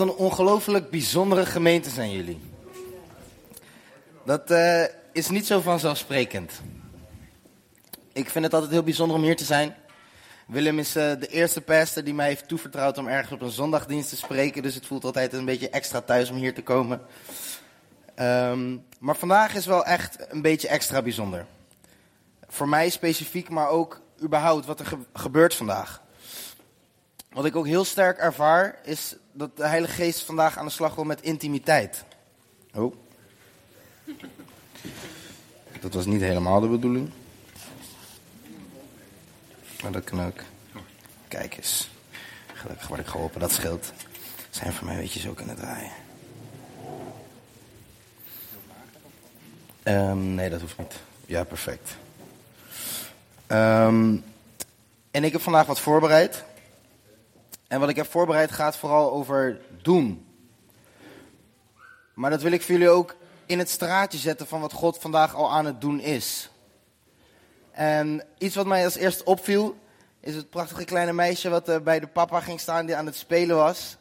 Wat een ongelooflijk bijzondere gemeente zijn jullie. Dat eh, is niet zo vanzelfsprekend. Ik vind het altijd heel bijzonder om hier te zijn. Willem is eh, de eerste pastor die mij heeft toevertrouwd om ergens op een zondagdienst te spreken. Dus het voelt altijd een beetje extra thuis om hier te komen. Ehm, maar vandaag is wel echt een beetje extra bijzonder. Voor mij specifiek, maar ook überhaupt wat er gebeurt vandaag. Wat ik ook heel sterk ervaar, is dat de Heilige Geest vandaag aan de slag wil met intimiteit. Oh. Dat was niet helemaal de bedoeling. Maar dat kan ook. Kijk eens. Gelukkig word ik geholpen, dat scheelt. Zijn voor mij weet je zo kunnen draaien. Um, nee, dat hoeft niet. Ja, perfect. Um, en ik heb vandaag wat voorbereid. En wat ik heb voorbereid gaat vooral over doen. Maar dat wil ik voor jullie ook in het straatje zetten van wat God vandaag al aan het doen is. En iets wat mij als eerst opviel, is het prachtige kleine meisje wat uh, bij de papa ging staan die aan het spelen was.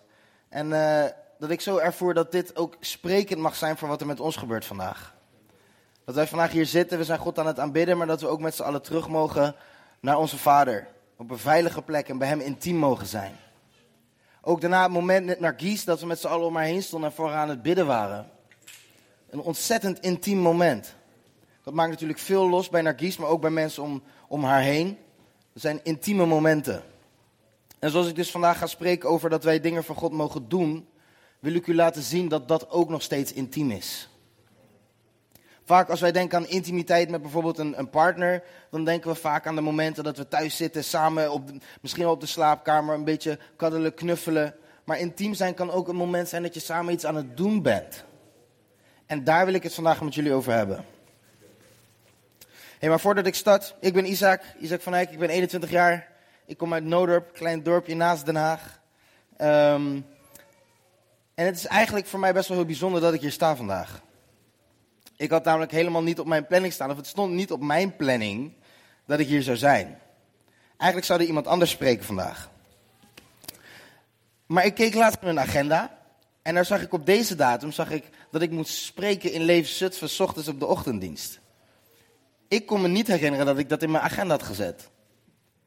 En uh, dat ik zo ervoer dat dit ook sprekend mag zijn voor wat er met ons gebeurt vandaag. Dat wij vandaag hier zitten, we zijn God aan het aanbidden, maar dat we ook met z'n allen terug mogen naar onze Vader. Op een veilige plek en bij Hem intiem mogen zijn. Ook daarna het moment net naar Gies dat we met z'n allen om haar heen stonden en voor haar aan het bidden waren. Een ontzettend intiem moment. Dat maakt natuurlijk veel los bij Nargis, maar ook bij mensen om, om haar heen. Dat zijn intieme momenten. En zoals ik dus vandaag ga spreken over dat wij dingen voor God mogen doen, wil ik u laten zien dat dat ook nog steeds intiem is. Vaak als wij denken aan intimiteit met bijvoorbeeld een, een, partner, dan denken we vaak aan de momenten dat we thuis zitten, samen op misschien wel op de slaapkamer, een beetje kaddelen, knuffelen. Maar intiem zijn kan ook een moment zijn dat je samen iets aan het doen bent. En daar wil ik het vandaag met jullie over hebben. Hey, maar voordat ik start, ik ben Isaac, Isaac van Eyck, ik ben 21 jaar. Ik kom uit Noodorp, klein dorpje naast Den Haag. Um, en het is eigenlijk voor mij best wel heel bijzonder dat ik hier sta vandaag. Ik had namelijk helemaal niet op mijn planning staan, of het stond niet op mijn planning dat ik hier zou zijn. Eigenlijk zou er iemand anders spreken vandaag. Maar ik keek laatst naar een agenda. En daar zag ik op deze datum zag ik dat ik moest spreken in Leven Zutphen, s ochtends op de ochtenddienst. Ik kon me niet herinneren dat ik dat in mijn agenda had gezet.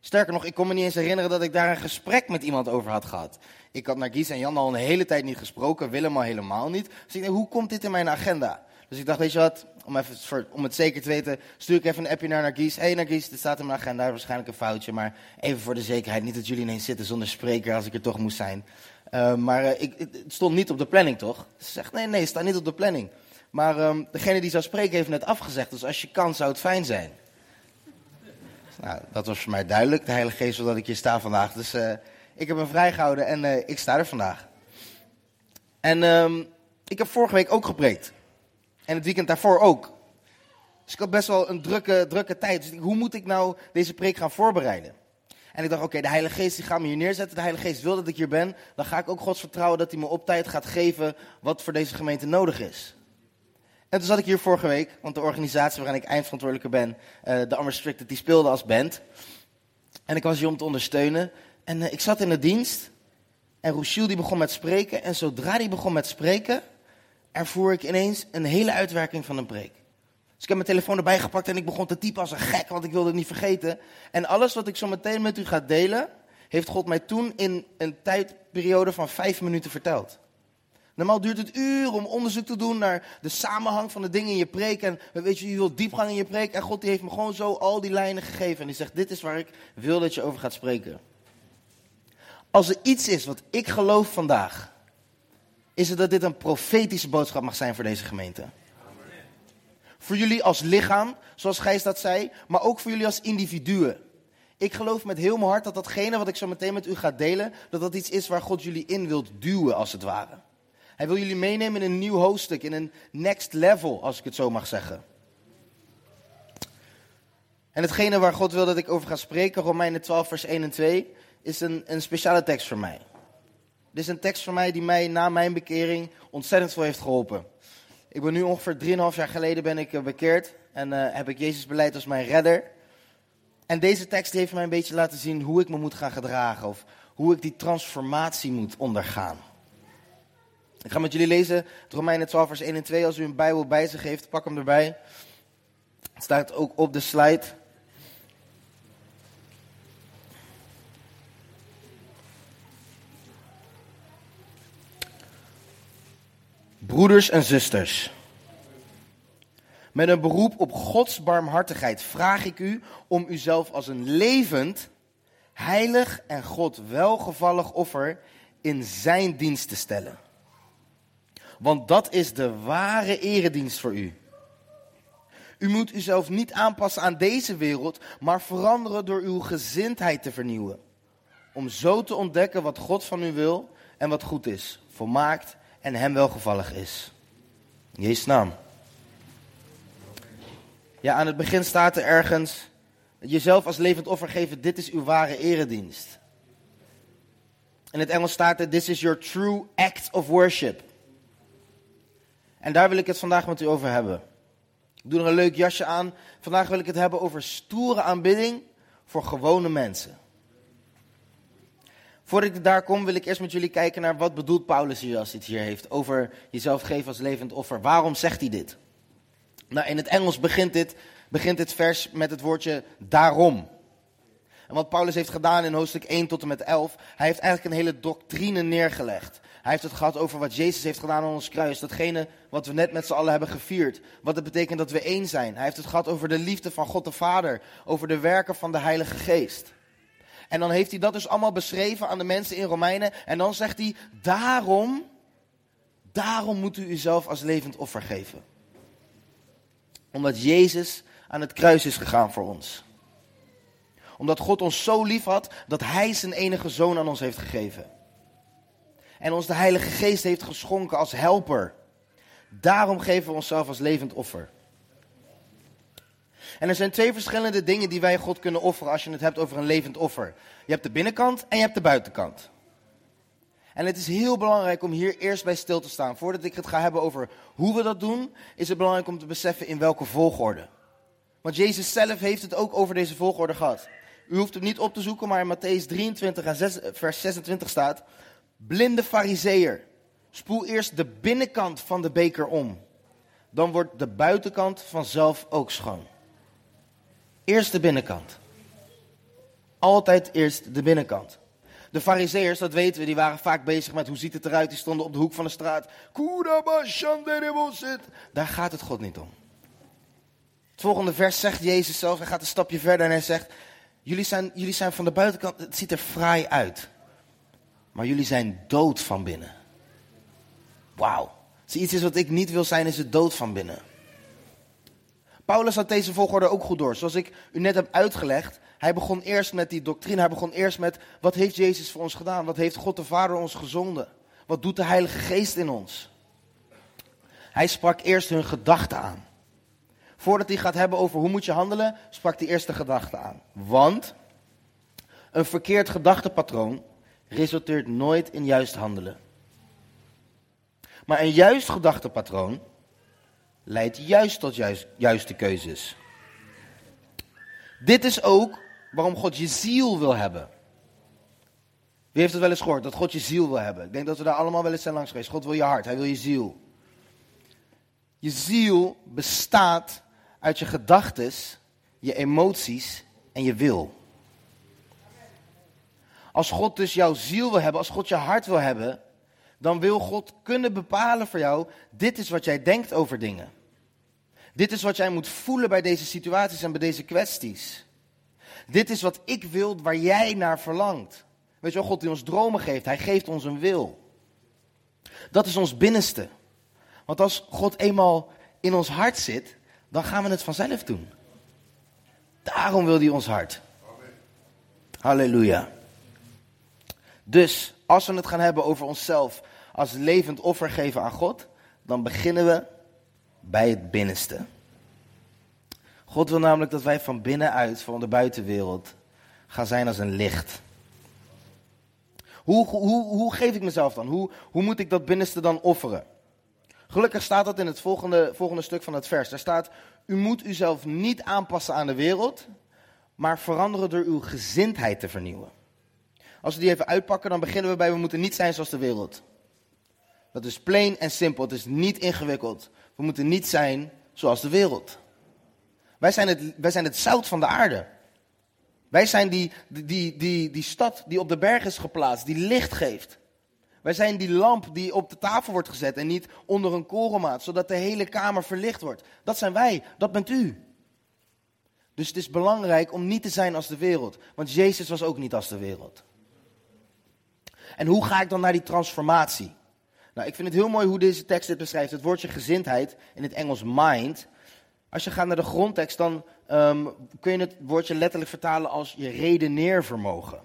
Sterker nog, ik kon me niet eens herinneren dat ik daar een gesprek met iemand over had gehad. Ik had naar Gies en Jan al een hele tijd niet gesproken, Willem al helemaal niet. Dus ik dacht, hoe komt dit in mijn agenda? Dus ik dacht, weet je wat, om, even voor, om het zeker te weten, stuur ik even een appje naar Nargis. Hé hey Nargis, dit staat in mijn agenda, waarschijnlijk een foutje, maar even voor de zekerheid. Niet dat jullie ineens zitten zonder spreker als ik er toch moest zijn. Uh, maar uh, ik, het stond niet op de planning, toch? Ze zegt, nee, nee, het staat niet op de planning. Maar um, degene die zou spreken heeft net afgezegd, dus als je kan zou het fijn zijn. Nou, dat was voor mij duidelijk, de Heilige Geest dat ik hier sta vandaag. Dus uh, ik heb me vrijgehouden en ik sta er vandaag. En um, ik heb vorige week ook gepreekt. En het weekend daarvoor ook. Dus ik had best wel een drukke, drukke tijd. Dus hoe moet ik nou deze preek gaan voorbereiden? En ik dacht, oké, de Heilige Geest die gaat me hier neerzetten. De Heilige Geest wil dat ik hier ben. Dan ga ik ook Gods vertrouwen dat hij me op tijd gaat geven wat voor deze gemeente nodig is. En toen zat ik hier vorige week, want de organisatie waarin ik eindverantwoordelijke ben, uh, de Unrestricted, die speelde als band. En ik was hier om te ondersteunen. En uh, ik zat in de dienst. En Rochelle die begon met spreken. En zodra die begon met spreken, ervoer ik ineens een hele uitwerking van een preek. Dus ik heb mijn telefoon erbij gepakt en ik begon te typen als een gek, want ik wilde het niet vergeten. En alles wat ik zo meteen met u ga delen, heeft God mij toen in een tijdperiode van vijf minuten verteld. Normaal duurt het uren om onderzoek te doen naar de samenhang van de dingen in je preek. En weet je, je wilt diepgang in je preek. En God die heeft me gewoon zo al die lijnen gegeven. En die zegt, dit is waar ik wil dat je over gaat spreken. Als er iets is wat ik geloof vandaag, is het dat dit een profetische boodschap mag zijn voor deze gemeente. Voor jullie als lichaam, zoals Gijs dat zei, maar ook voor jullie als individuen. Ik geloof met heel mijn hart dat datgene wat ik zo meteen met u ga delen, dat dat iets is waar God jullie in wilt duwen, als het ware. Hij wil jullie meenemen in een nieuw hoofdstuk, in een next level, als ik het zo mag zeggen. En hetgene waar God wil dat ik over ga spreken, Romeinen 12, vers 1 en 2, is een, een speciale tekst voor mij. Dit is een tekst voor mij die mij na mijn bekering ontzettend veel heeft geholpen. Ik ben nu ongeveer 3,5 jaar geleden ben ik eh, bekeerd en uh, heb ik Jezus beleid als mijn redder. En deze tekst heeft mij een beetje laten zien hoe ik me moet gaan gedragen of hoe ik die transformatie moet ondergaan. Ik ga met jullie lezen Romeinen 12 vers 1 en 2. Als u een Bijbel bij zich heeft, pak hem erbij. Het staat ook op de slide. Broeders en zusters, met een beroep op Gods barmhartigheid vraag ik u om uzelf als een levend, heilig en God welgevallig offer in zijn dienst te stellen. Want dat is de ware eredienst voor u. U moet uzelf niet aanpassen aan deze wereld, maar veranderen door uw gezindheid te vernieuwen. Om zo te ontdekken wat God van u wil en wat goed is, volmaakt en hem welgevallig is. In Jezus naam. Ja, aan het begin staat er ergens, jezelf als levend offer geven, dit is uw ware eredienst. In het Engels staat er, this is your true act of worship. En daar wil ik het vandaag met u over hebben. Ik doe er een leuk jasje aan. Vandaag wil ik het hebben over stoere aanbidding voor gewone mensen. Voordat ik daar kom, wil ik eerst met jullie kijken naar wat bedoelt Paulus hier als hij het hier heeft over jezelf geven als levend offer. Waarom zegt hij dit? Nou, in het Engels begint dit, begint dit vers met het woordje daarom. En wat Paulus heeft gedaan in hoofdstuk 1 tot en met 11, hij heeft eigenlijk een hele doctrine neergelegd. Hij heeft het gehad over wat Jezus heeft gedaan aan ons kruis. Datgene wat we net met z'n allen hebben gevierd. Wat het betekent dat we één zijn. Hij heeft het gehad over de liefde van God de Vader. Over de werken van de Heilige Geest. En dan heeft hij dat dus allemaal beschreven aan de mensen in Romeinen. En dan zegt hij, daarom, daarom moet u uzelf als levend offer geven. Omdat Jezus aan het kruis is gegaan voor ons. Omdat God ons zo lief had dat Hij zijn enige zoon aan ons heeft gegeven. En ons de Heilige Geest heeft geschonken als helper. Daarom geven we onszelf als levend offer. En er zijn twee verschillende dingen die wij God kunnen offeren als je het hebt over een levend offer. Je hebt de binnenkant en je hebt de buitenkant. En het is heel belangrijk om hier eerst bij stil te staan. Voordat ik het ga hebben over hoe we dat doen, is het belangrijk om te beseffen in welke volgorde. Want Jezus zelf heeft het ook over deze volgorde gehad. U hoeft het niet op te zoeken, maar in Matthäus 23 en 6, vers 26 staat: Blinde fariseer, spoel eerst de binnenkant van de beker om. Dan wordt de buitenkant vanzelf ook schoon. Eerst de binnenkant. Altijd eerst de binnenkant. De fariseërs, dat weten we, die waren vaak bezig met hoe ziet het eruit. Die stonden op de hoek van de straat. Daar gaat het God niet om. Het volgende vers zegt Jezus zelf, hij gaat een stapje verder en hij zegt... Jullie zijn, jullie zijn van de buitenkant, het ziet er fraai uit. Maar jullie zijn dood van binnen. Wauw. Als iets is wat ik niet wil zijn, is het dood van binnen. Paulus had deze volgorde ook goed door. Zoals ik u net heb uitgelegd, hij begon eerst met die doctrine. Hij begon eerst met, wat heeft Jezus voor ons gedaan? Wat heeft God de Vader ons gezonden? Wat doet de Heilige Geest in ons? Hij sprak eerst hun gedachten aan. Voordat hij gaat hebben over hoe moet je handelen, sprak hij eerst de gedachten aan. Want een verkeerd gedachtepatroon resulteert nooit in juist handelen. Maar een juist gedachtepatroon leidt juist tot juist, juiste keuzes. Dit is ook waarom God je ziel wil hebben. Wie heeft het wel eens gehoord, dat God je ziel wil hebben? Ik denk dat we daar allemaal wel eens zijn langs geweest. God wil je hart, hij wil je ziel. Je ziel bestaat uit je gedachten, je emoties en je wil. Als God dus jouw ziel wil hebben, als God je hart wil hebben, dan wil God kunnen bepalen voor jou, dit is wat jij denkt over dingen. Dit is wat jij moet voelen bij deze situaties en bij deze kwesties. Dit is wat ik wil waar jij naar verlangt. Weet je wel, God die ons dromen geeft, hij geeft ons een wil. Dat is ons binnenste. Want als God eenmaal in ons hart zit, dan gaan we het vanzelf doen. Daarom wil hij ons hart. Halleluja. Dus als we het gaan hebben over onszelf als levend offer geven aan God, dan beginnen we bij het binnenste. God wil namelijk dat wij van binnenuit, van de buitenwereld, gaan zijn als een licht. Hoe, hoe, hoe geef ik mezelf dan? Hoe, hoe moet ik dat binnenste dan offeren? Gelukkig staat dat in het volgende, volgende stuk van het vers. Daar staat, u moet uzelf niet aanpassen aan de wereld, maar veranderen door uw gezindheid te vernieuwen. Als we die even uitpakken, dan beginnen we bij, we moeten niet zijn zoals de wereld. Dat is plain en simpel. Het is niet ingewikkeld. We moeten niet zijn zoals de wereld. Wij zijn het, wij zijn het zout van de aarde. Wij zijn die, die, die, die stad die op de berg is geplaatst, die licht geeft. Wij zijn die lamp die op de tafel wordt gezet en niet onder een korenmaat, zodat de hele kamer verlicht wordt. Dat zijn wij, dat bent u. Dus het is belangrijk om niet te zijn als de wereld, want Jezus was ook niet als de wereld. En hoe ga ik dan naar die transformatie? Nou, ik vind het heel mooi hoe deze tekst dit beschrijft. Het woordje gezindheid, in het Engels mind. Als je gaat naar de grondtekst, dan um, kun je het woordje letterlijk vertalen als je redeneervermogen.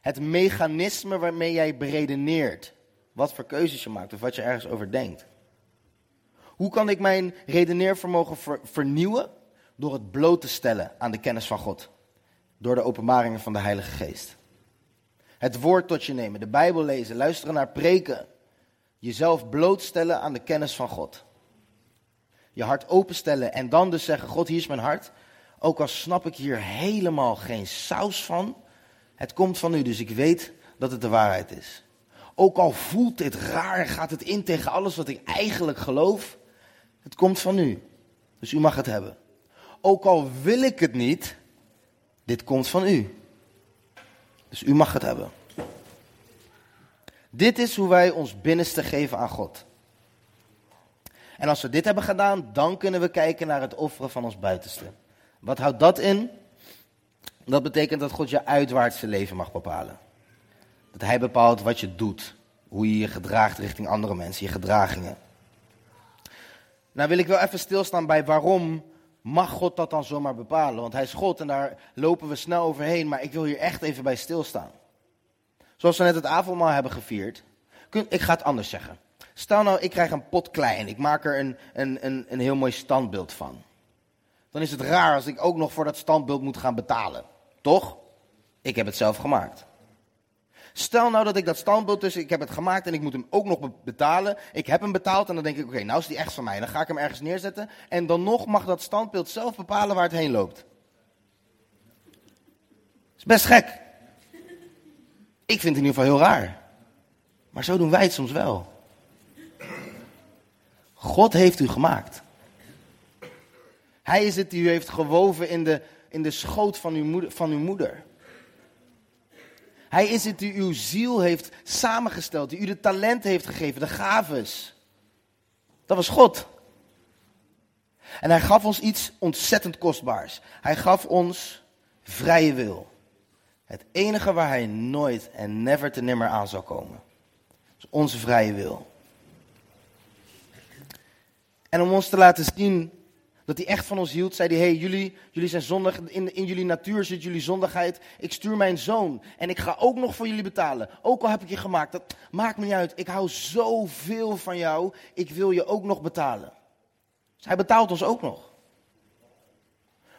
Het mechanisme waarmee jij beredeneert. Wat voor keuzes je maakt of wat je ergens over denkt. Hoe kan ik mijn redeneervermogen vernieuwen? Door het bloot te stellen aan de kennis van God. Door de openbaringen van de Heilige Geest. Het woord tot je nemen, de Bijbel lezen, luisteren naar preken. Jezelf blootstellen aan de kennis van God. Je hart openstellen en dan dus zeggen: God, hier is mijn hart. Ook al snap ik hier helemaal geen saus van, het komt van u, dus ik weet dat het de waarheid is. Ook al voelt dit raar, gaat het in tegen alles wat ik eigenlijk geloof, het komt van u. Dus u mag het hebben. Ook al wil ik het niet, dit komt van u. Dus u mag het hebben. Dit is hoe wij ons binnenste geven aan God. En als we dit hebben gedaan, dan kunnen we kijken naar het offeren van ons buitenste. Wat houdt dat in? Dat betekent dat God je uitwaartse leven mag bepalen. Dat Hij bepaalt wat je doet, hoe je je gedraagt richting andere mensen, je gedragingen. Nou wil ik wel even stilstaan bij waarom mag God dat dan zomaar bepalen? Want Hij is God en daar lopen we snel overheen, maar ik wil hier echt even bij stilstaan. Zoals we net het avondmaal hebben gevierd. Ik ga het anders zeggen. Stel nou, ik krijg een pot klei en ik maak er een, een, een, een heel mooi standbeeld van. Dan is het raar als ik ook nog voor dat standbeeld moet gaan betalen. Toch? Ik heb het zelf gemaakt. Stel nou dat ik dat standbeeld tussen, ik heb het gemaakt en ik moet hem ook nog betalen. Ik heb hem betaald en dan denk ik, oké, nou is die echt van mij. Dan ga ik hem ergens neerzetten. En dan nog mag dat standbeeld zelf bepalen waar het heen loopt. is best gek. Ik vind het in ieder geval heel raar. Maar zo doen wij het soms wel. God heeft u gemaakt. Hij is het die u heeft gewoven in de, in de schoot van uw, moeder, van uw moeder. Hij is het die uw ziel heeft samengesteld, die u de talent heeft gegeven, de gaves. Dat was God. En hij gaf ons iets ontzettend kostbaars. Hij gaf ons vrije wil. Het enige waar hij nooit en never te nimmer aan zou komen. Is onze vrije wil. En om ons te laten zien dat hij echt van ons hield, zei hij: hey, jullie, jullie zijn zondig. In, in jullie natuur zit jullie zondigheid. Ik stuur mijn zoon. En ik ga ook nog voor jullie betalen. Ook al heb ik je gemaakt. Dat maakt me niet uit. Ik hou zoveel van jou. Ik wil je ook nog betalen. Dus hij betaalt ons ook nog.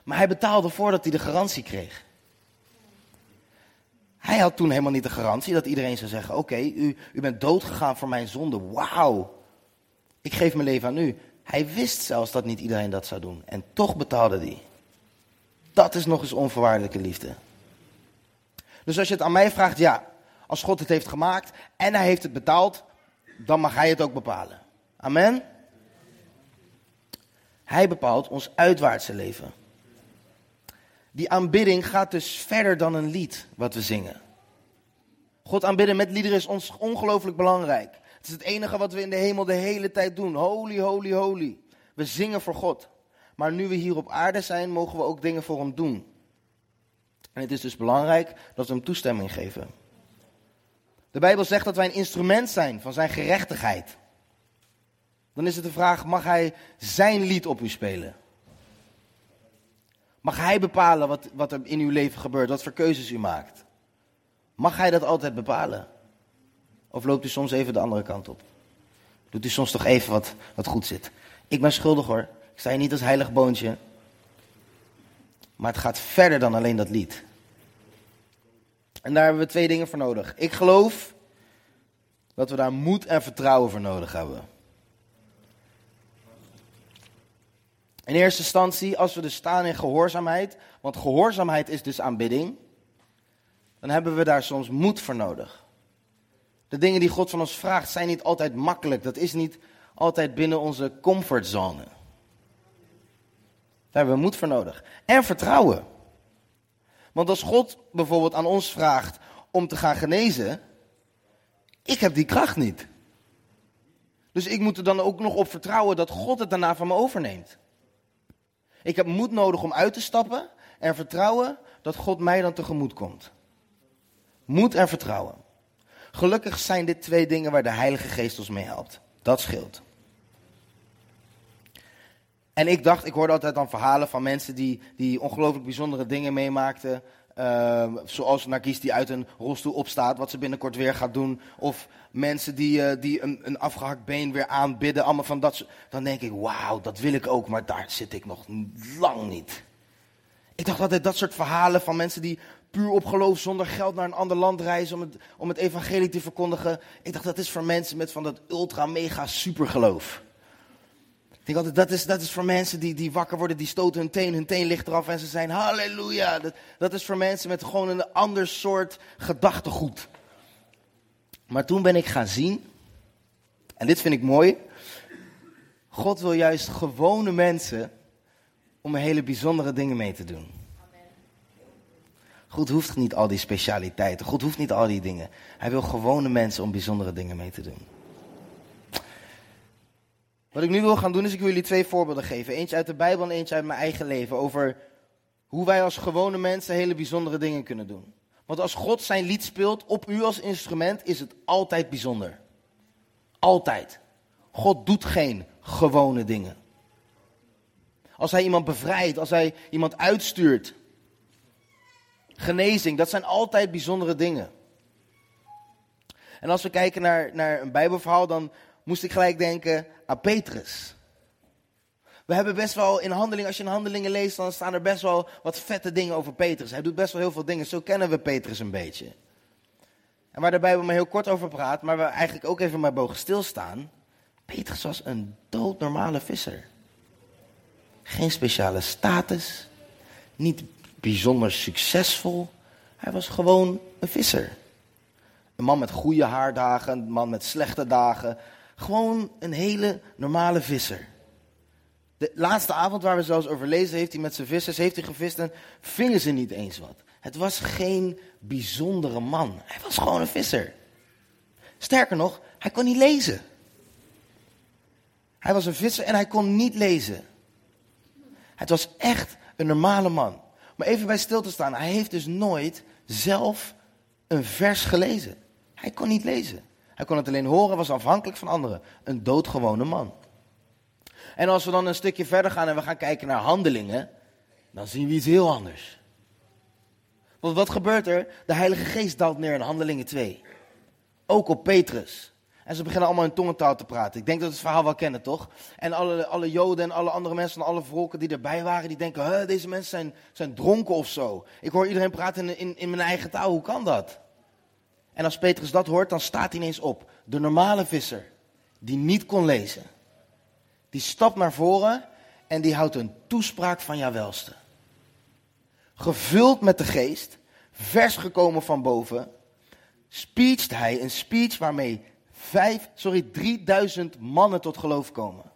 Maar hij betaalde voordat hij de garantie kreeg. Hij had toen helemaal niet de garantie dat iedereen zou zeggen: Oké, u, u bent doodgegaan voor mijn zonde. Wauw. Ik geef mijn leven aan u. Hij wist zelfs dat niet iedereen dat zou doen. En toch betaalde hij. Dat is nog eens onvoorwaardelijke liefde. Dus als je het aan mij vraagt, ja, als God het heeft gemaakt en hij heeft het betaald, dan mag hij het ook bepalen. Amen? Hij bepaalt ons uitwaartse leven. Die aanbidding gaat dus verder dan een lied wat we zingen. God aanbidden met liederen is ons ongelooflijk belangrijk. Het is het enige wat we in de hemel de hele tijd doen. Holy, holy, holy. We zingen voor God. Maar nu we hier op aarde zijn, mogen we ook dingen voor Hem doen. En het is dus belangrijk dat we Hem toestemming geven. De Bijbel zegt dat wij een instrument zijn van Zijn gerechtigheid. Dan is het de vraag, mag Hij Zijn lied op u spelen? Mag Hij bepalen wat, wat er in uw leven gebeurt, wat voor keuzes u maakt? Mag Hij dat altijd bepalen? Of loopt u soms even de andere kant op? Doet u soms toch even wat, wat goed zit? Ik ben schuldig hoor. Ik sta hier niet als heilig boontje. Maar het gaat verder dan alleen dat lied. En daar hebben we twee dingen voor nodig. Ik geloof dat we daar moed en vertrouwen voor nodig hebben. In eerste instantie, als we dus staan in gehoorzaamheid, want gehoorzaamheid is dus aanbidding, dan hebben we daar soms moed voor nodig. De dingen die God van ons vraagt zijn niet altijd makkelijk. Dat is niet altijd binnen onze comfortzone. Daar hebben we moed voor nodig. En vertrouwen. Want als God bijvoorbeeld aan ons vraagt om te gaan genezen, ik heb die kracht niet. Dus ik moet er dan ook nog op vertrouwen dat God het daarna van me overneemt. Ik heb moed nodig om uit te stappen en vertrouwen dat God mij dan tegemoet komt. Moed en vertrouwen. Gelukkig zijn dit twee dingen waar de Heilige Geest ons mee helpt. Dat scheelt. En ik dacht, ik hoorde altijd dan verhalen van mensen die, die ongelooflijk bijzondere dingen meemaakten. Uh, zoals Nargis die uit een rolstoel opstaat, wat ze binnenkort weer gaat doen. Of mensen die, uh, die een, een afgehakt been weer aanbidden. Allemaal van dat Dan denk ik, wauw, dat wil ik ook, maar daar zit ik nog lang niet. Ik dacht altijd dat soort verhalen van mensen die puur op geloof zonder geld naar een ander land reizen om het, om het evangelie te verkondigen. Ik dacht dat is voor mensen met van dat ultra mega supergeloof. Ik denk altijd, dat is, dat is voor mensen die, die wakker worden, die stoten hun teen, hun teen ligt eraf en ze zijn halleluja. Dat, dat is voor mensen met gewoon een ander soort gedachtegoed. Maar toen ben ik gaan zien, en dit vind ik mooi, God wil juist gewone mensen om hele bijzondere dingen mee te doen. God hoeft niet al die specialiteiten, God hoeft niet al die dingen. Hij wil gewone mensen om bijzondere dingen mee te doen. Wat ik nu wil gaan doen is, ik wil jullie twee voorbeelden geven. Eentje uit de Bijbel en eentje uit mijn eigen leven. Over hoe wij als gewone mensen hele bijzondere dingen kunnen doen. Want als God zijn lied speelt op u als instrument, is het altijd bijzonder. Altijd. God doet geen gewone dingen. Als hij iemand bevrijdt, als hij iemand uitstuurt. Genezing, dat zijn altijd bijzondere dingen. En als we kijken naar, naar een Bijbelverhaal, dan moest ik gelijk denken aan Petrus. We hebben best wel in handeling, als je in handelingen leest, dan staan er best wel wat vette dingen over Petrus. Hij doet best wel heel veel dingen, zo kennen we Petrus een beetje. En waar de Bijbel maar heel kort over praat, maar we eigenlijk ook even maar bogen stilstaan. Petrus was een doodnormale visser. Geen speciale status, niet bijzonder succesvol. Hij was gewoon een visser. Een man met goede haardagen, een man met slechte dagen, gewoon een hele normale visser. De laatste avond waar we zelfs over lezen, heeft hij met zijn vissers heeft hij gevist en vingen ze niet eens wat. Het was geen bijzondere man. Hij was gewoon een visser. Sterker nog, hij kon niet lezen. Hij was een visser en hij kon niet lezen. Het was echt een normale man. Maar even bij stil te staan, hij heeft dus nooit zelf een vers gelezen. Hij kon niet lezen. Hij kon het alleen horen, was afhankelijk van anderen. Een doodgewone man. En als we dan een stukje verder gaan en we gaan kijken naar handelingen, dan zien we iets heel anders. Want wat gebeurt er? De Heilige Geest daalt neer in Handelingen 2. Ook op Petrus. En ze beginnen allemaal in tongentaal te praten. Ik denk dat het verhaal wel kennen, toch? En alle, alle Joden en alle andere mensen van alle volken die erbij waren, die denken, deze mensen zijn, zijn dronken of zo. Ik hoor iedereen praten in, in, in mijn eigen taal, hoe kan dat? En als Petrus dat hoort, dan staat hij ineens op. De normale visser, die niet kon lezen, die stapt naar voren en die houdt een toespraak van jouw welste. Gevuld met de geest, vers gekomen van boven, speecht hij een speech waarmee vijf, sorry, 3000 mannen tot geloof komen.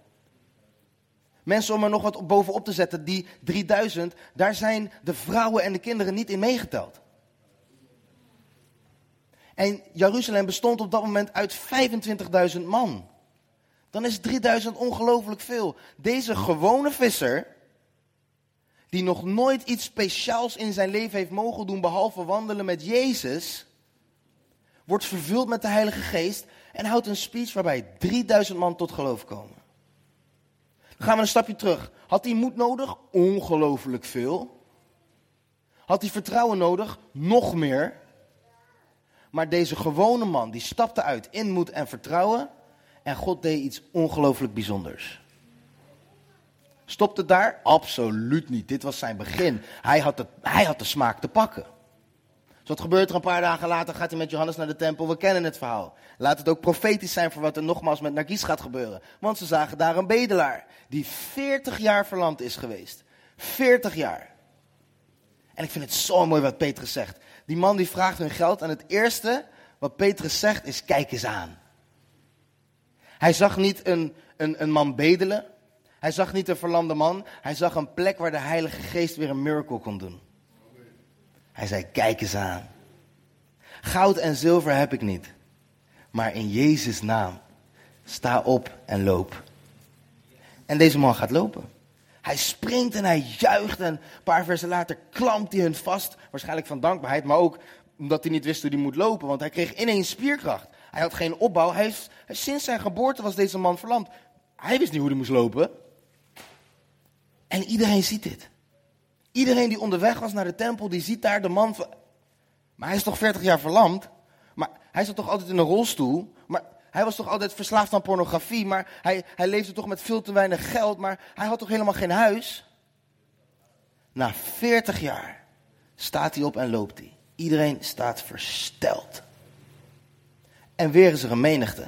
Mensen om er nog wat bovenop te zetten, die 3000, daar zijn de vrouwen en de kinderen niet in meegeteld. En Jeruzalem bestond op dat moment uit 25.000 man. Dan is 3000 ongelooflijk veel. Deze gewone visser, die nog nooit iets speciaals in zijn leven heeft mogen doen behalve wandelen met Jezus, wordt vervuld met de Heilige Geest en houdt een speech waarbij 3000 man tot geloof komen. Dan gaan we een stapje terug. Had hij moed nodig? Ongelooflijk veel. Had hij vertrouwen nodig? Nog meer. Maar deze gewone man, die stapte uit in moed en vertrouwen. En God deed iets ongelooflijk bijzonders. Stopt het daar? Absoluut niet. Dit was zijn begin. Hij had, de, hij had de smaak te pakken. Dus wat gebeurt er een paar dagen later? Gaat hij met Johannes naar de tempel. We kennen het verhaal. Laat het ook profetisch zijn voor wat er nogmaals met Nargis gaat gebeuren. Want ze zagen daar een bedelaar. Die 40 jaar verlamd is geweest. 40 jaar. En ik vind het zo mooi wat Petrus zegt. Die man die vraagt hun geld en het eerste Wat Petrus zegt is, kijk eens aan. Hij zag niet een, een, een man bedelen. Hij zag niet een verlamde man. Hij zag een plek waar de Heilige Geest weer een miracle kon doen. Hij zei, kijk eens aan. Goud en zilver heb ik niet. Maar in Jezus' naam, sta op en loop. En deze man gaat lopen. Hij springt en hij juicht en een paar versen later klampt hij hun vast. Waarschijnlijk van dankbaarheid, maar ook omdat hij niet wist hoe hij moet lopen. Want hij kreeg ineens spierkracht. Hij had geen opbouw. Hij heeft, sinds zijn geboorte was deze man verlamd. Hij wist niet hoe hij moest lopen. En iedereen ziet dit. Iedereen die onderweg was naar de tempel, die ziet daar de man. Maar hij is toch 40 jaar verlamd? Maar hij zat toch altijd in een rolstoel? Maar hij was toch altijd verslaafd aan pornografie? Maar hij, hij leefde toch met veel te weinig geld? Maar hij had toch helemaal geen huis? Na 40 jaar staat hij op en loopt hij. Iedereen staat versteld. En weer is er een menigte.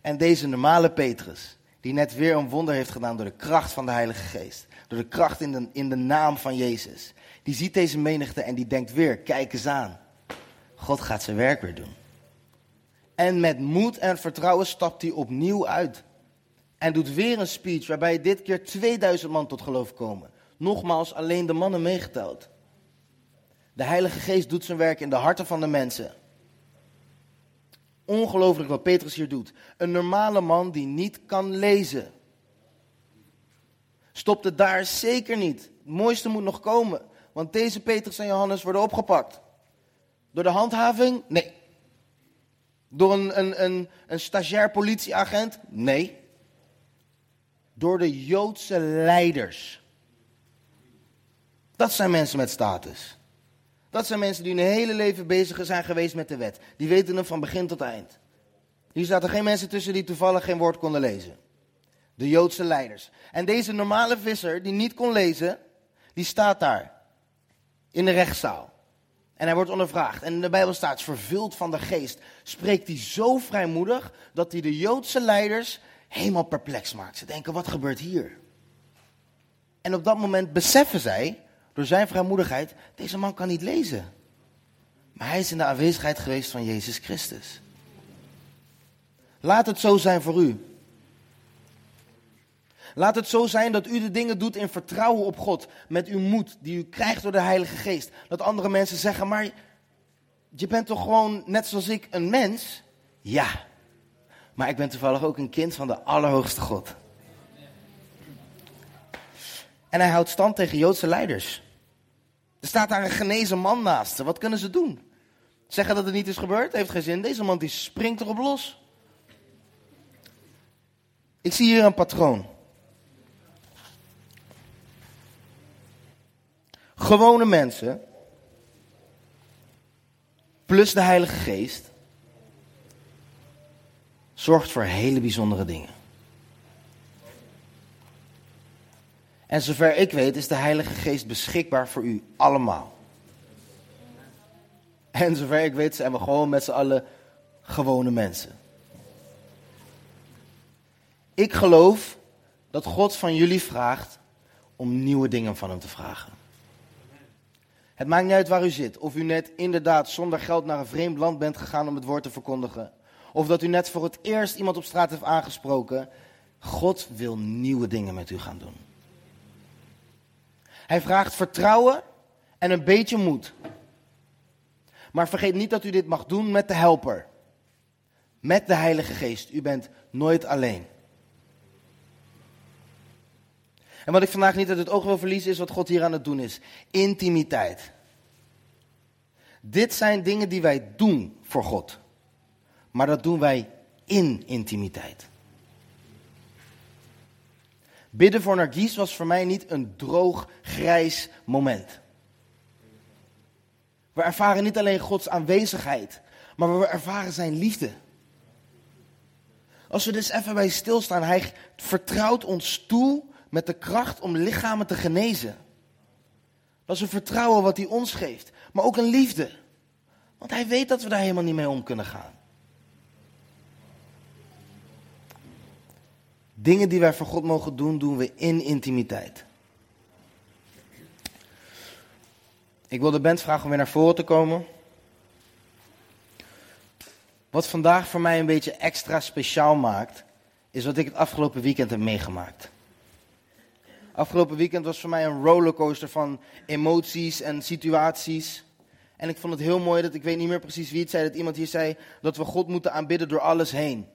En deze normale Petrus, die net weer een wonder heeft gedaan door de kracht van de Heilige Geest. Door de kracht in de, in de naam van Jezus. Die ziet deze menigte en die denkt weer, kijk eens aan. God gaat zijn werk weer doen. En met moed en vertrouwen stapt hij opnieuw uit. En doet weer een speech waarbij dit keer 2000 man tot geloof komen. Nogmaals, alleen de mannen meegeteld. De Heilige Geest doet zijn werk in de harten van de mensen. Ongelooflijk wat Petrus hier doet. Een normale man die niet kan lezen. Stopt het daar zeker niet. Het mooiste moet nog komen. Want deze Petrus en Johannes worden opgepakt. Door de handhaving? Nee. Door een, een, een, stagiair politieagent? Nee. Door de Joodse leiders. Dat zijn mensen met status. Dat zijn mensen die hun hele leven bezig zijn geweest met de wet. Die weten hem van begin tot eind. Hier zaten geen mensen tussen die toevallig geen woord konden lezen. De Joodse leiders. En deze normale visser, die niet kon lezen, die staat daar. In de rechtszaal. En hij wordt ondervraagd. En in de Bijbel staat, vervuld van de geest, spreekt hij zo vrijmoedig dat hij de Joodse leiders helemaal perplex maakt. Ze denken, wat gebeurt hier? En op dat moment beseffen zij, door zijn vrijmoedigheid, deze man kan niet lezen. Maar hij is in de aanwezigheid geweest van Jezus Christus. Laat het zo zijn voor u. Laat het zo zijn dat u de dingen doet in vertrouwen op God. Met uw moed die u krijgt door de Heilige Geest. Dat andere mensen zeggen, maar je bent toch gewoon net zoals ik een mens? Ja, maar ik ben toevallig ook een kind van de Allerhoogste God. En hij houdt stand tegen Joodse leiders. Er staat daar een genezen man naast. Wat kunnen ze doen? Zeggen dat het niet is gebeurd? Heeft geen zin. Deze man die springt erop los. Ik zie hier een patroon. Gewone mensen, plus de Heilige Geest, zorgt voor hele bijzondere dingen. En zover ik weet is de Heilige Geest beschikbaar voor u allemaal. En zover ik weet zijn we gewoon met z'n allen gewone mensen. Ik geloof dat God van jullie vraagt om nieuwe dingen van hem te vragen. Het maakt niet uit waar u zit. Of u net inderdaad zonder geld naar een vreemd land bent gegaan om het woord te verkondigen. Of dat u net voor het eerst iemand op straat heeft aangesproken. God wil nieuwe dingen met u gaan doen. Hij vraagt vertrouwen en een beetje moed. Maar vergeet niet dat u dit mag doen met de helper. Met de Heilige Geest. U bent nooit alleen. En wat ik vandaag niet uit het oog wil verliezen is wat God hier aan het doen is. Intimiteit. Dit zijn dingen die wij doen voor God. Maar dat doen wij in intimiteit. Bidden voor Nargis was voor mij niet een droog, grijs moment. We ervaren niet alleen Gods aanwezigheid, maar we ervaren zijn liefde. Als we dus even bij stilstaan, hij vertrouwt ons toe met de kracht om lichamen te genezen. Dat is een vertrouwen wat hij ons geeft, maar ook een liefde. Want hij weet dat we daar helemaal niet mee om kunnen gaan. Dingen die wij voor God mogen doen, doen we in intimiteit. Ik wil de band vragen om weer naar voren te komen. Wat vandaag voor mij een beetje extra speciaal maakt, is wat ik het afgelopen weekend heb meegemaakt. Afgelopen weekend was voor mij een rollercoaster van emoties en situaties. En ik vond het heel mooi dat, ik weet niet meer precies wie het zei, dat iemand hier zei dat we God moeten aanbidden door alles heen.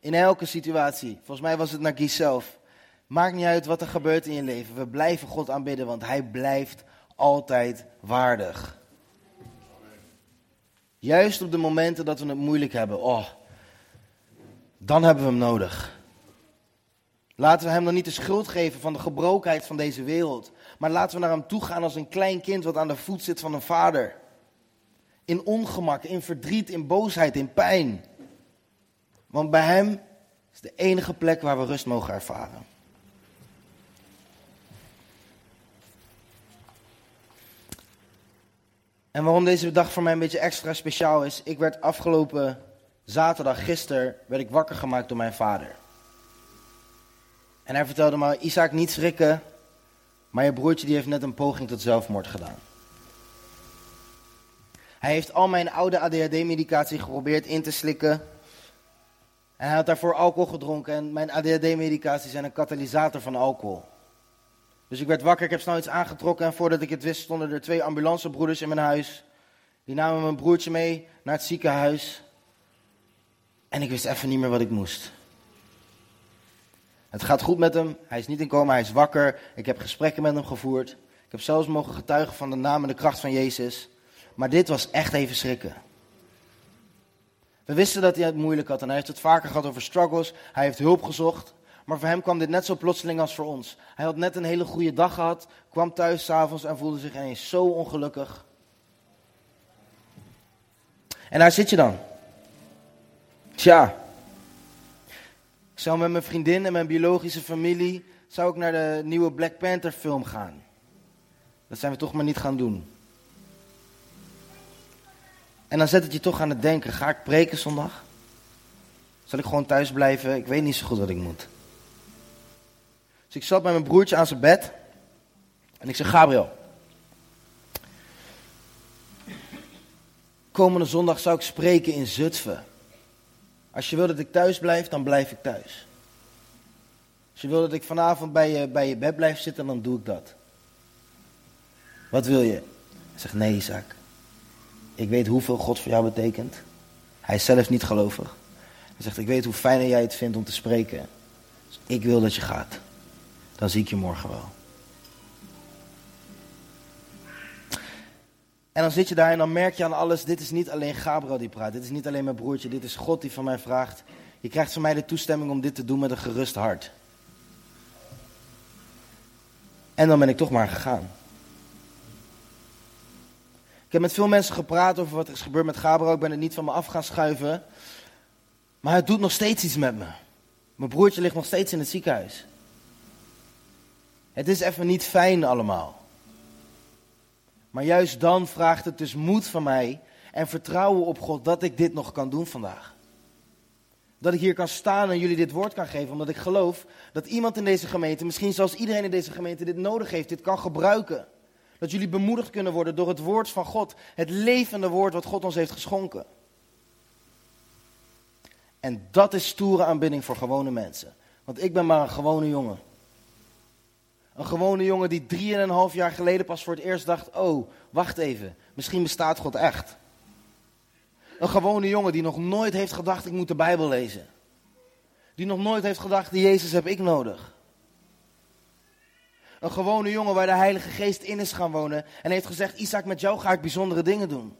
In elke situatie. Volgens mij was het naar zelf. Maakt niet uit wat er gebeurt in je leven. We blijven God aanbidden, want Hij blijft altijd waardig. Juist op de momenten dat we het moeilijk hebben, oh, dan hebben we Hem nodig. Laten we Hem dan niet de schuld geven van de gebrokenheid van deze wereld. Maar laten we naar Hem toe gaan als een klein kind wat aan de voet zit van een vader. In ongemak, in verdriet, in boosheid, in pijn. Want bij Hem is de enige plek waar we rust mogen ervaren. En waarom deze dag voor mij een beetje extra speciaal is, ik werd afgelopen zaterdag, gisteren, werd ik wakker gemaakt door mijn vader. En hij vertelde me, Isaac, niet schrikken, maar je broertje die heeft net een poging tot zelfmoord gedaan. Hij heeft al mijn oude ADHD-medicatie geprobeerd in te slikken. En hij had daarvoor alcohol gedronken en mijn ADHD-medicatie zijn een katalysator van alcohol. Dus ik werd wakker, ik heb snel iets aangetrokken en voordat ik het wist stonden er twee ambulancebroeders in mijn huis. Die namen mijn broertje mee naar het ziekenhuis. En ik wist even niet meer wat ik moest. Het gaat goed met hem, hij is niet in coma, hij is wakker. Ik heb gesprekken met hem gevoerd. Ik heb zelfs mogen getuigen van de naam en de kracht van Jezus. Maar dit was echt even schrikken. We wisten dat hij het moeilijk had en hij heeft het vaker gehad over struggles. Hij heeft hulp gezocht. Maar voor hem kwam dit net zo plotseling als voor ons. Hij had net een hele goede dag gehad, kwam thuis s'avonds en voelde zich ineens zo ongelukkig. En daar zit je dan. Tja. Ik zou met mijn vriendin en mijn biologische familie zou ik naar de nieuwe Black Panther film gaan. Dat zijn we toch maar niet gaan doen. En dan zet het je toch aan het denken, ga ik preken zondag? Zal ik gewoon thuis blijven? Ik weet niet zo goed wat ik moet. Dus ik zat met mijn broertje aan zijn bed. En ik zeg, Gabriel. Komende zondag zou ik spreken in Zutphen. Als je wil dat ik thuis blijf, dan blijf ik thuis. Als je wil dat ik vanavond bij je, bij je bed blijf zitten, dan doe ik dat. Wat wil je? Hij zegt, nee Isaac. Ik weet hoeveel God voor jou betekent. Hij is zelf niet gelovig. Hij zegt, ik weet hoe fijn jij het vindt om te spreken. Dus ik wil dat je gaat dan zie ik je morgen wel. En dan zit je daar en dan merk je aan alles, dit is niet alleen Gabriel die praat, dit is niet alleen mijn broertje, dit is God die van mij vraagt. Je krijgt van mij de toestemming om dit te doen met een gerust hart. En dan ben ik toch maar gegaan. Ik heb met veel mensen gepraat over wat er is gebeurd met Gabriel. Ik ben het niet van me af gaan schuiven. Maar het doet nog steeds iets met me. Mijn broertje ligt nog steeds in het ziekenhuis. Het is even niet fijn allemaal. Maar juist dan vraagt het dus moed van mij en vertrouwen op God dat ik dit nog kan doen vandaag. Dat ik hier kan staan en jullie dit woord kan geven, omdat ik geloof dat iemand in deze gemeente, misschien zelfs iedereen in deze gemeente, dit nodig heeft, dit kan gebruiken. Dat jullie bemoedigd kunnen worden door het woord van God, het levende woord wat God ons heeft geschonken. En dat is stoere aanbidding voor gewone mensen. Want ik ben maar een gewone jongen. Een gewone jongen die drieënhalf jaar geleden pas voor het eerst dacht: Oh, wacht even, misschien bestaat God echt. Een gewone jongen die nog nooit heeft gedacht: Ik moet de Bijbel lezen. Die nog nooit heeft gedacht: Jezus heb ik nodig. Een gewone jongen waar de Heilige Geest in is gaan wonen en heeft gezegd: Isaac, met jou ga ik bijzondere dingen doen.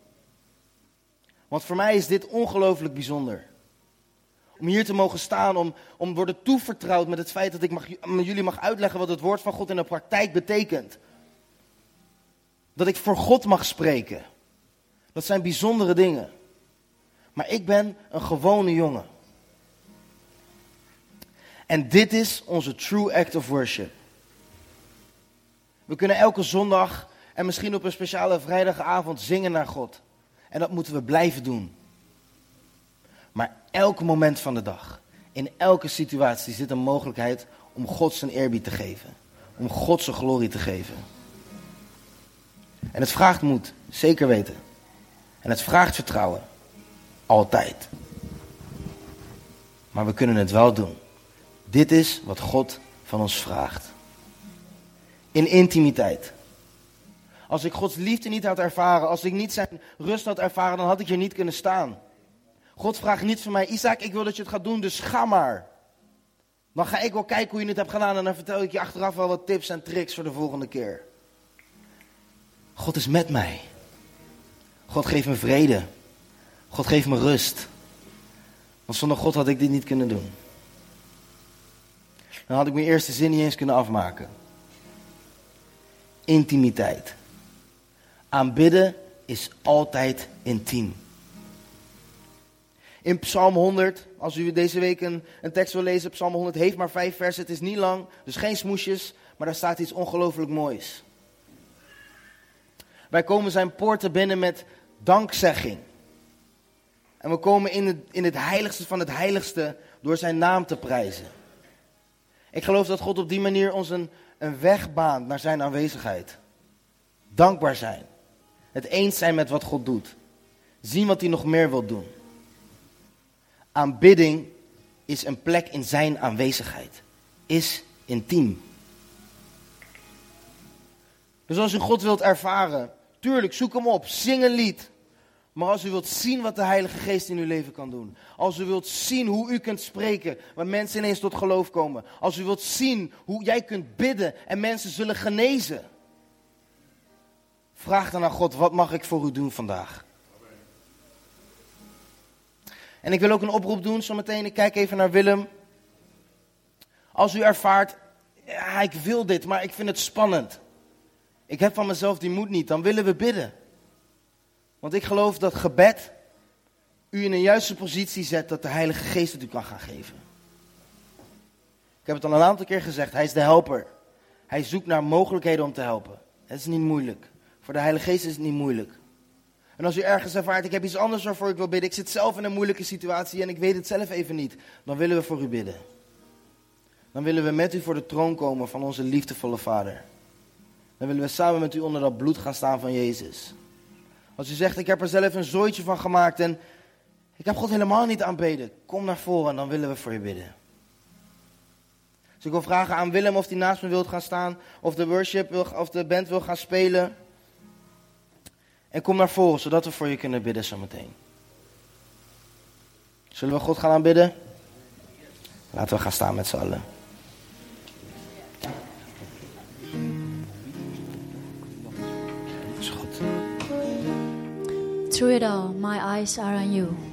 Want voor mij is dit ongelooflijk bijzonder. Om hier te mogen staan, om, om worden toevertrouwd met het feit dat ik mag, jullie mag uitleggen wat het woord van God in de praktijk betekent. Dat ik voor God mag spreken. Dat zijn bijzondere dingen. Maar ik ben een gewone jongen. En dit is onze true act of worship. We kunnen elke zondag en misschien op een speciale vrijdagavond zingen naar God. En dat moeten we blijven doen. Elk moment van de dag, in elke situatie zit een mogelijkheid om God zijn eerbied te geven. Om God zijn glorie te geven. En het vraagt moed, zeker weten. En het vraagt vertrouwen. altijd. Maar we kunnen het wel doen. Dit is wat God van ons vraagt. In intimiteit. Als ik Gods liefde niet had ervaren, als ik niet zijn rust had ervaren, dan had ik hier niet kunnen staan. God vraagt niet van mij, Isaac, ik wil dat je het gaat doen, dus ga maar. Dan ga ik wel kijken hoe je het hebt gedaan en dan vertel ik je achteraf wel wat tips en tricks voor de volgende keer. God is met mij. God geeft me vrede. God geeft me rust. Want zonder God had ik dit niet kunnen doen. Dan had ik mijn eerste zin niet eens kunnen afmaken. Intimiteit. Aanbidden is altijd intiem. In Psalm 100, als u deze week een, een tekst wil lezen, Psalm 100 heeft maar vijf versen. Het is niet lang, dus geen smoesjes, maar daar staat iets ongelooflijk moois. Wij komen zijn poorten binnen met dankzegging. En we komen in het, in het heiligste van het heiligste door zijn naam te prijzen. Ik geloof dat God op die manier ons een, een weg baant naar zijn aanwezigheid. Dankbaar zijn. Het eens zijn met wat God doet. Zien wat hij nog meer wil doen. Aanbidding is een plek in zijn aanwezigheid. Is intiem. Dus als u God wilt ervaren, tuurlijk, zoek hem op, zing een lied. Maar als u wilt zien wat de Heilige Geest in uw leven kan doen. Als u wilt zien hoe u kunt spreken, waar mensen ineens tot geloof komen. Als u wilt zien hoe jij kunt bidden en mensen zullen genezen. Vraag dan aan God, wat mag ik voor u doen vandaag? En ik wil ook een oproep doen zometeen. Ik kijk even naar Willem. Als u ervaart, ja, ik wil dit, maar ik vind het spannend. Ik heb van mezelf die moed niet. Dan willen we bidden. Want ik geloof dat gebed u in een juiste positie zet dat de Heilige Geest het u kan gaan geven. Ik heb het al een aantal keer gezegd, hij is de helper. Hij zoekt naar mogelijkheden om te helpen. Het is niet moeilijk. Voor de Heilige Geest is het niet moeilijk. En als u ergens ervaart, ik heb iets anders waarvoor ik wil bidden, ik zit zelf in een moeilijke situatie en ik weet het zelf even niet, dan willen we voor u bidden. Dan willen we met u voor de troon komen van onze liefdevolle Vader. Dan willen we samen met u onder dat bloed gaan staan van Jezus. Als u zegt, ik heb er zelf een zooitje van gemaakt en ik heb God helemaal niet aanbeden. Kom naar voren en dan willen we voor je bidden. Dus ik wil vragen aan Willem of hij naast me wilt gaan staan. Of de worship wil, of de band wil gaan spelen. En kom naar voren, zodat we voor je kunnen bidden zometeen. Zullen we God gaan aanbidden? Laten we gaan staan met z'n allen. Through it all, my eyes are on you.